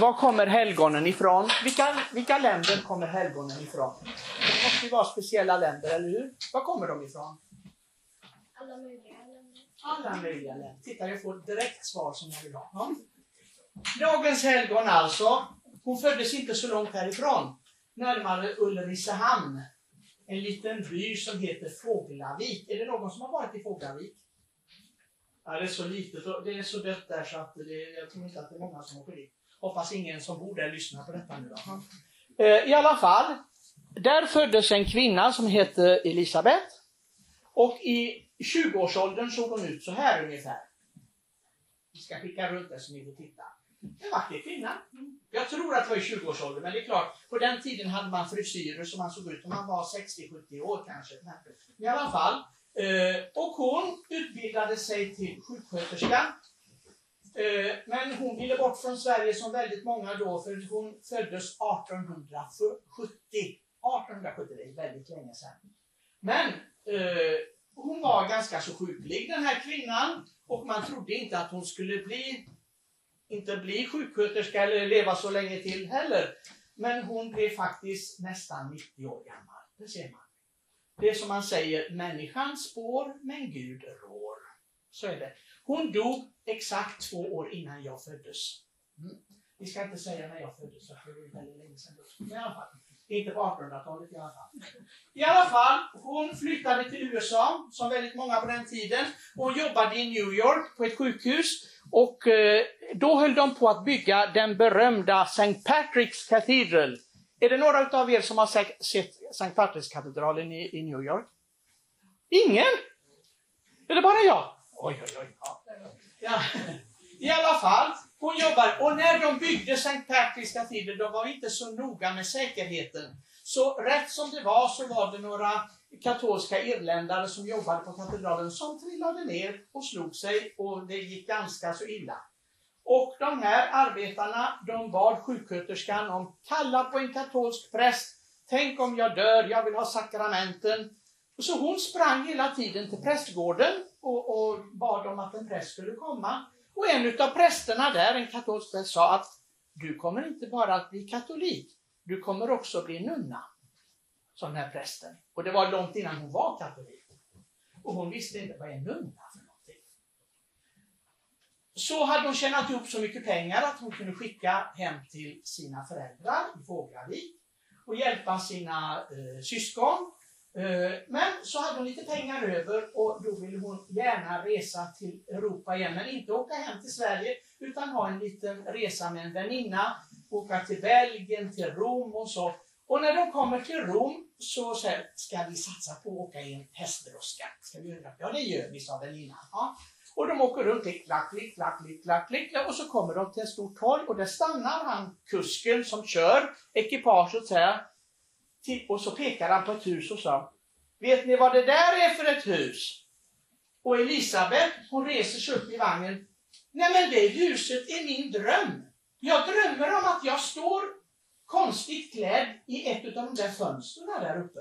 var kommer helgonen ifrån? Vilka, vilka länder kommer helgonen ifrån? Det måste ju vara speciella länder, eller hur? Var kommer de ifrån? Alla möjliga länder. Alla möjliga länder. Titta, jag får direkt svar som jag vill ha. Ja. Dagens helgon alltså, hon föddes inte så långt härifrån, närmare Ulricehamn. En liten by som heter Fåglavik. Är det någon som har varit i Fåglavik? Ja, det är så litet och det är så dött där så att det, jag tror inte att det är många som åker dit. Hoppas ingen som bor där lyssnar på detta nu då. Eh, I alla fall, där föddes en kvinna som hette Elisabet. Och i 20-årsåldern såg hon ut så här ungefär. Vi ska skicka runt det så ni får titta. En vacker kvinna. Jag tror att det var i 20-årsåldern, men det är klart, på den tiden hade man frisyrer som man såg ut som man var 60-70 år kanske. I alla fall. Eh, och hon utbildade sig till sjuksköterska. Eh, men hon ville bort från Sverige som väldigt många då, för hon föddes 1870. 1870, det är väldigt länge sedan. Men eh, hon var ganska så sjuklig den här kvinnan och man trodde inte att hon skulle bli inte bli sjuksköterska eller leva så länge till heller. Men hon blev faktiskt nästan 90 år gammal. Det ser man. Det är som man säger, människan spår men Gud rår. Så är det. Hon dog exakt två år innan jag föddes. Mm. Vi ska inte säga när jag föddes, för det var väldigt länge sedan. Men i alla fall. Inte på 1800-talet i alla fall. I alla fall, hon flyttade till USA, som väldigt många på den tiden. Hon jobbade i New York på ett sjukhus och eh, då höll de på att bygga den berömda St. Patrick's Cathedral. Är det några av er som har sett St. Patrick's-katedralen i, New York? Ingen? Är det bara jag? Oj, oj, oj. Ja. I alla fall, hon jobbar. Och när de byggde Sankt Patrick's Cathedral, de var inte så noga med säkerheten. Så rätt som det var så var det några katolska irländare som jobbade på katedralen som trillade ner och slog sig och det gick ganska så illa. Och de här arbetarna, de bad sjuksköterskan om kalla på en katolsk präst. Tänk om jag dör, jag vill ha sakramenten. Och så hon sprang hela tiden till prästgården och, och bad om att en präst skulle komma. Och en av prästerna där, en katolsk präst, sa att du kommer inte bara att bli katolik, du kommer också att bli nunna. Som den här prästen. Och det var långt innan hon var katolik. Och hon visste inte vad en nunna för någonting. Så hade hon tjänat ihop så mycket pengar att hon kunde skicka hem till sina föräldrar i Fågelvik och hjälpa sina eh, syskon Eh, men så hade hon lite pengar över och då ville hon gärna resa till Europa igen, men inte åka hem till Sverige utan ha en liten resa med en väninna, åka till Belgien, till Rom och så. Och när de kommer till Rom så säger ska vi satsa på att åka i en hästdroska? Ska vi göra det? Ja, det gör vi, sa väninnan. Ja. Och de åker runt, klick, klack, klick, klack, klick, klack, klick, och så kommer de till ett stort torg och där stannar han, kusken som kör ekipaget, säger och så pekade han på ett hus och sa, vet ni vad det där är för ett hus? Och Elisabet, hon reser sig upp i vagnen. Nej men det huset är min dröm. Jag drömmer om att jag står konstigt klädd i ett av de där fönstren där uppe.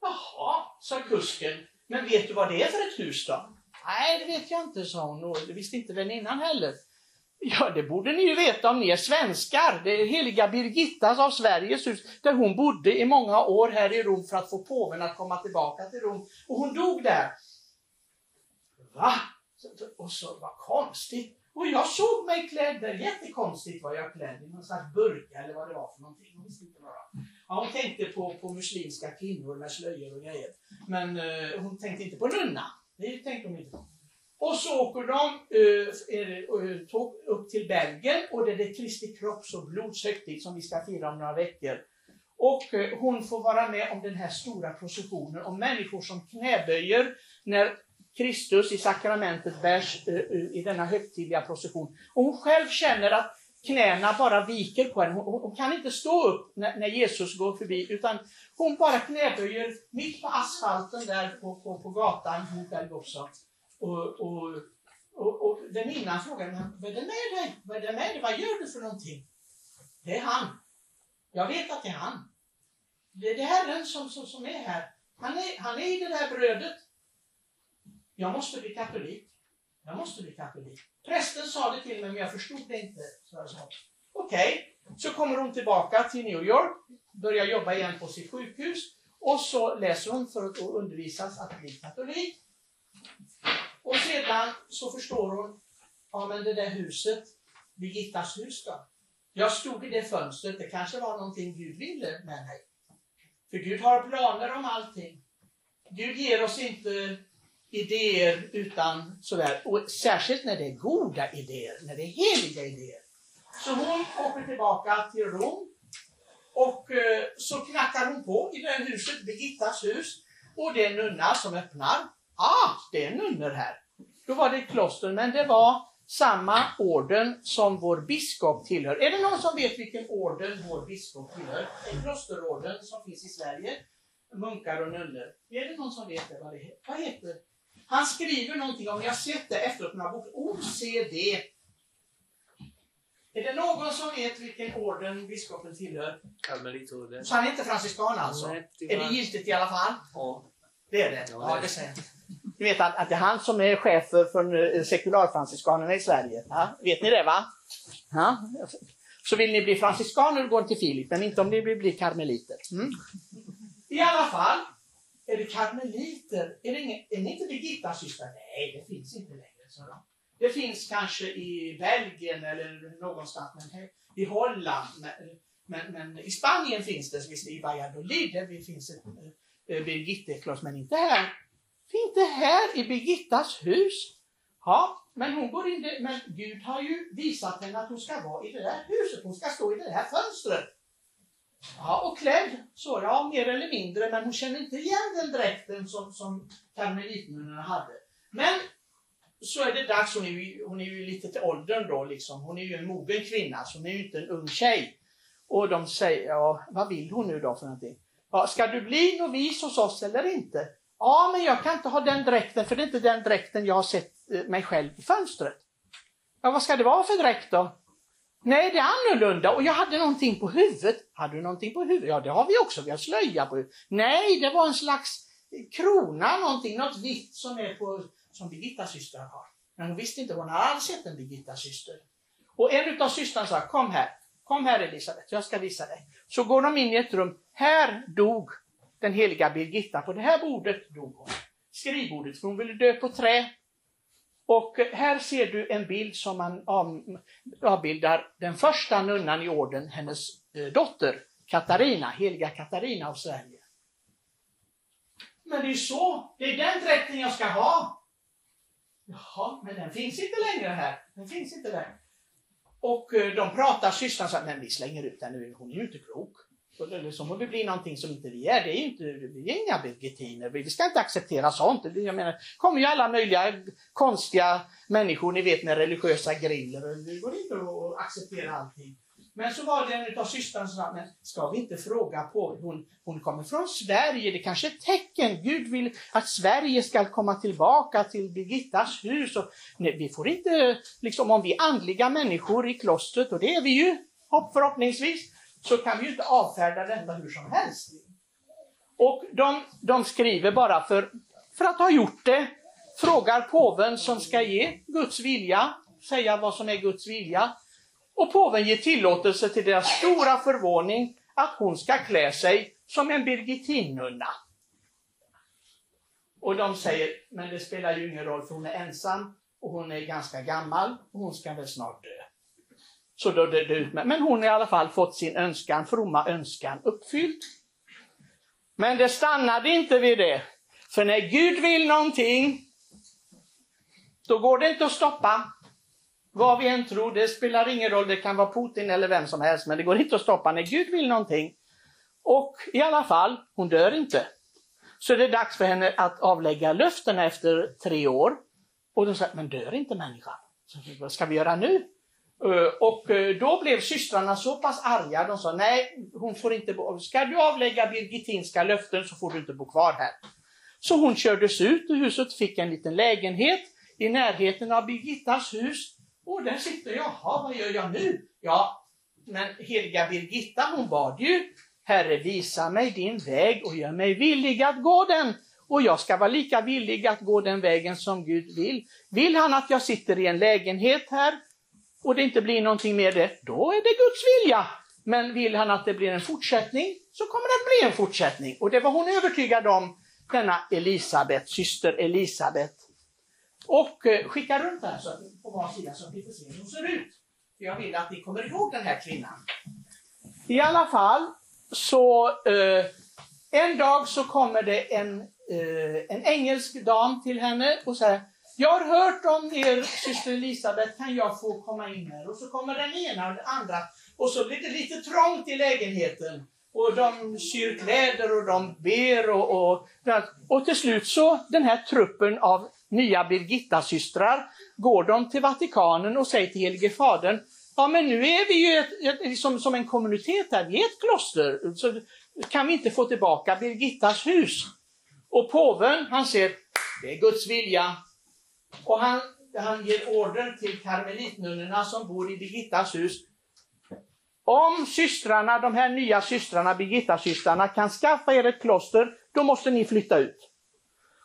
Jaha, sa kusken. Men vet du vad det är för ett hus då? Nej, det vet jag inte, sa hon. Och det visste inte väninnan heller. Ja, det borde ni ju veta om ni är svenskar. Det är heliga Birgittas av Sveriges hus, där hon bodde i många år här i Rom för att få påven att komma tillbaka till Rom. Och hon dog där. Va? Och så, vad konstigt. Och jag såg mig klädd där, jättekonstigt var jag klädd i någon slags burka eller vad det var för någonting. Hon visste inte vad Ja, hon tänkte på, på muslimska kvinnor med slöjor och grejer. Men eh, hon tänkte inte på nunna. Det tänkte hon inte på. Och så åker de eh, eh, upp till Belgien och det är det Kristi kropps och blodshögtid som vi ska fira om några veckor. Och eh, hon får vara med om den här stora processionen om människor som knäböjer när Kristus i sakramentet bärs i denna högtidliga procession. Och hon själv känner att knäna bara viker på henne. Hon, hon kan inte stå upp när, när, Jesus går förbi utan hon bara knäböjer mitt på asfalten där på, på, på gatan, hon själv och, och, och, och väninnan frågade mig, vad är det med dig? Vad är det med dig? Vad gör du för någonting? Det är han. Jag vet att det är han. Det är det Herren som, som, som är här. Han är, han är i det där brödet. Jag måste bli katolik. Jag måste bli katolik. Prästen sa det till mig, men jag förstod det inte. Så jag sa. Okej, så kommer hon tillbaka till New York, börjar jobba igen på sitt sjukhus och så läser hon för att undervisas att bli katolik. Och sedan så förstår hon, ja men det där huset, Birgittas hus då? Jag stod i det fönstret, det kanske var någonting Gud ville med mig. För Gud har planer om allting. Gud ger oss inte idéer utan sådär, och särskilt när det är goda idéer, när det är heliga idéer. Så hon åker tillbaka till Rom och eh, så knackar hon på i det här huset, Birgittas hus, och det är en nunna som öppnar. Ah, det är nunnor här. Då var det ett kloster, men det var samma orden som vår biskop tillhör. Är det någon som vet vilken orden vår biskop tillhör? En klosterorden som finns i Sverige. Munkar och nunnor. Är det någon som vet det? Vad, det heter? vad heter Han skriver någonting om, jag har sett det efteråt, några bok, OCD. Är det någon som vet vilken orden biskopen tillhör? Karmelitorden. Så han är inte franciskan alltså? Nej, Är det giltigt i alla fall? Ja. Det är det? Ja, Ja, det är det du. Ni vet att, att det är han som är chef för, för eh, sekularfranciskanerna i Sverige. Ja, vet ni det va? Ja. Så vill ni bli franciskaner går ni till Filip, men inte om ni vill bli karmeliter. Mm. I alla fall, är det karmeliter? Är, det ingen, är ni inte Birgittas systrar? Nej, det finns inte längre, Så då. Det finns kanske i Belgien eller någonstans, men i Holland. Men, men, men i Spanien finns det, visst, i Valladolid Där finns ett eh, men inte här. Inte här i Birgittas hus. Ja, men hon går in där, men Gud har ju visat henne att hon ska vara i det där huset. Hon ska stå i det där fönstret. Ja, och klädd så, ja, mer eller mindre, men hon känner inte igen den dräkten som, som karmelitnunnorna hade. Men så är det dags, hon är ju, hon är ju lite till åldern då liksom. Hon är ju en mogen kvinna, så hon är ju inte en ung tjej. Och de säger, ja, vad vill hon nu då för någonting? Ja, ska du bli novis hos oss eller inte? Ja, men jag kan inte ha den dräkten, för det är inte den dräkten jag har sett eh, mig själv i fönstret. Ja, vad ska det vara för dräkt då? Nej, det är annorlunda och jag hade någonting på huvudet. Hade du någonting på huvudet? Ja, det har vi också. Vi har slöja på huvudet. Nej, det var en slags eh, krona, någonting, något vitt som är på, som Birgittas syster har. Men hon visste inte, hon hade aldrig sett en Birgittas syster. Och en av systrarna sa, kom här, kom här Elisabet, jag ska visa dig. Så går de in i ett rum, här dog den heliga Birgitta, på det här bordet dog hon. Skrivbordet, för hon ville dö på trä. Och eh, här ser du en bild som man avbildar den första nunnan i orden, hennes eh, dotter Katarina, heliga Katarina av Sverige. Men det är så, det är den dräkten jag ska ha. Jaha, men den finns inte längre här. Den finns inte där. Och eh, de pratar, systrarna sa, men vi slänger ut den nu, hon är ju inte klok. Så Så må vi bli någonting som inte vi är. Det är ju inte, vi är inga birgittiner. Vi ska inte acceptera sånt. Det- Jag menar, kommer ju alla möjliga konstiga människor, ni vet med religiösa griller. Det går inte att acceptera allting. Men så var det en av systrarna som sa, men ska vi inte fråga på, hon, hon kommer från Sverige, det kanske är ett tecken. Gud vill att Sverige ska komma tillbaka till Birgittas hus. Och, nej, vi får inte, liksom om vi är andliga människor i klostret, och det är vi ju hopp- förhoppningsvis, så kan vi ju inte avfärda detta hur som helst. Och de, de skriver bara för, för att ha gjort det, frågar påven som ska ge Guds vilja, säga vad som är Guds vilja. Och påven ger tillåtelse till deras stora förvåning att hon ska klä sig som en birgittinnunna. Och de säger, men det spelar ju ingen roll för hon är ensam och hon är ganska gammal och hon ska väl snart dö. Så då dör det ut med. Men hon har i alla fall fått sin önskan, fromma önskan uppfylld. Men det stannade inte vid det. För när Gud vill någonting, då går det inte att stoppa. Vad vi än tror, det spelar ingen roll, det kan vara Putin eller vem som helst, men det går inte att stoppa när Gud vill någonting. Och i alla fall, hon dör inte. Så det är dags för henne att avlägga löftena efter tre år. Och de säger, men dör inte människan? Vad ska vi göra nu? Eh, och eh, då blev systrarna så pass arga, de sa nej, hon får inte bo. Ska du avlägga birgittinska löften så får du inte bo kvar här. Så hon kördes ut ur huset, fick en liten lägenhet i närheten av Birgittas hus. Och där sitter jag, jaha, vad gör jag nu? Ja, men heliga Birgitta, hon bad ju, Herre visa mig din väg och gör mig villig att gå den. Och jag ska vara lika villig att gå den vägen som Gud vill. Vill han att jag sitter i en lägenhet här och det inte blir någonting med det, då är det Guds vilja. Men vill han att det blir en fortsättning så kommer det att bli en fortsättning. Och det var hon övertygad om, denna Elisabet, syster Elisabet. Och eh, skickar runt här så att på var sida så att ni får se hur hon ser ut. För Jag vill att ni kommer ihåg den här kvinnan. I alla fall, så eh, en dag så kommer det en, eh, en engelsk dam till henne och säger jag har hört om er syster Elisabet, kan jag få komma in här? Och så kommer den ena och den andra och så blir det lite trångt i lägenheten. Och de syr kläder och de ber och, och, och till slut så den här truppen av nya Birgitta-systrar går de till Vatikanen och säger till helige fadern Ja men nu är vi ju ett, ett, liksom, som en kommunitet här, vi är ett kloster. Så kan vi inte få tillbaka Birgittas hus? Och påven han ser, det är Guds vilja. Och han, han ger order till karmelitnunnorna som bor i Birgittas hus. Om systrarna, de här nya systrarna, Birgitta-systrarna, kan skaffa er ett kloster, då måste ni flytta ut.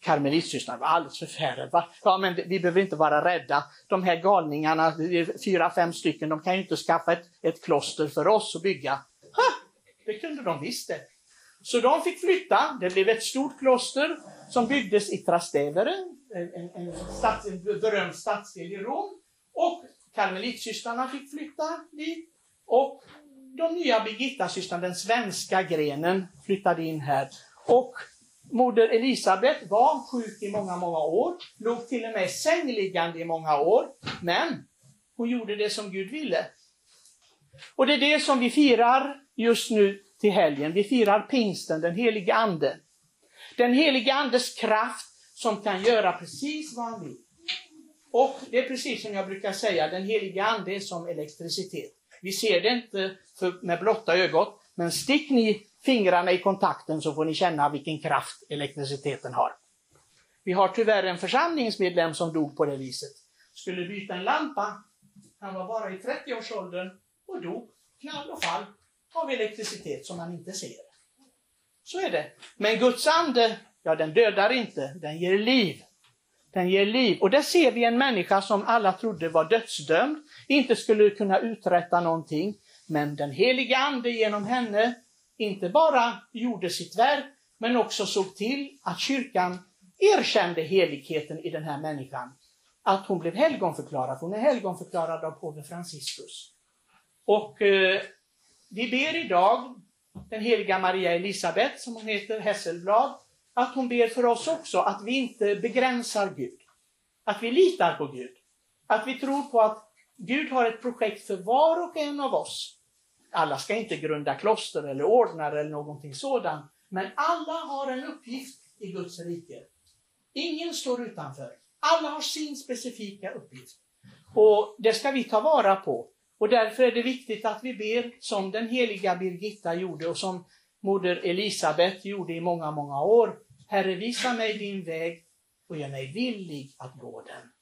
Karmelitsystrarna var alldeles förfärade. Ja, men vi behöver inte vara rädda. De här galningarna, fyra, fem stycken, de kan ju inte skaffa ett, ett kloster för oss att bygga. Ha! Det kunde de visst det. Så de fick flytta. Det blev ett stort kloster som byggdes i Trastevere, en, en, en, en berömd stadsdel i Rom. Och karmelitsystrarna fick flytta dit. Och de nya Birgittasystrarna, den svenska grenen, flyttade in här. Och moder Elisabet var sjuk i många, många år, låg till och med sängliggande i många år, men hon gjorde det som Gud ville. Och det är det som vi firar just nu till helgen. Vi firar pingsten, den helige Ande. Den helige Andes kraft som kan göra precis vad han vill. Och det är precis som jag brukar säga, den helige Ande är som elektricitet. Vi ser det inte med blotta ögat, men stick ni fingrarna i kontakten så får ni känna vilken kraft elektriciteten har. Vi har tyvärr en församlingsmedlem som dog på det viset. Skulle byta en lampa, han var bara i 30-årsåldern och dog, knall och fall, av elektricitet som han inte ser. Så är det. Men Guds ande, ja den dödar inte, den ger liv. Den ger liv. Och där ser vi en människa som alla trodde var dödsdömd, inte skulle kunna uträtta någonting. Men den heliga ande genom henne inte bara gjorde sitt verk, men också såg till att kyrkan erkände heligheten i den här människan. Att hon blev helgonförklarad. Hon är helgonförklarad av påve Franciscus. Och eh, vi ber idag den heliga Maria Elisabet, som hon heter, Hesselblad, att hon ber för oss också att vi inte begränsar Gud. Att vi litar på Gud. Att vi tror på att Gud har ett projekt för var och en av oss. Alla ska inte grunda kloster eller ordnar eller någonting sådant. Men alla har en uppgift i Guds rike. Ingen står utanför. Alla har sin specifika uppgift. Och det ska vi ta vara på. Och därför är det viktigt att vi ber som den heliga Birgitta gjorde och som moder Elisabet gjorde i många, många år. Herre, visa mig din väg och gör mig villig att gå den.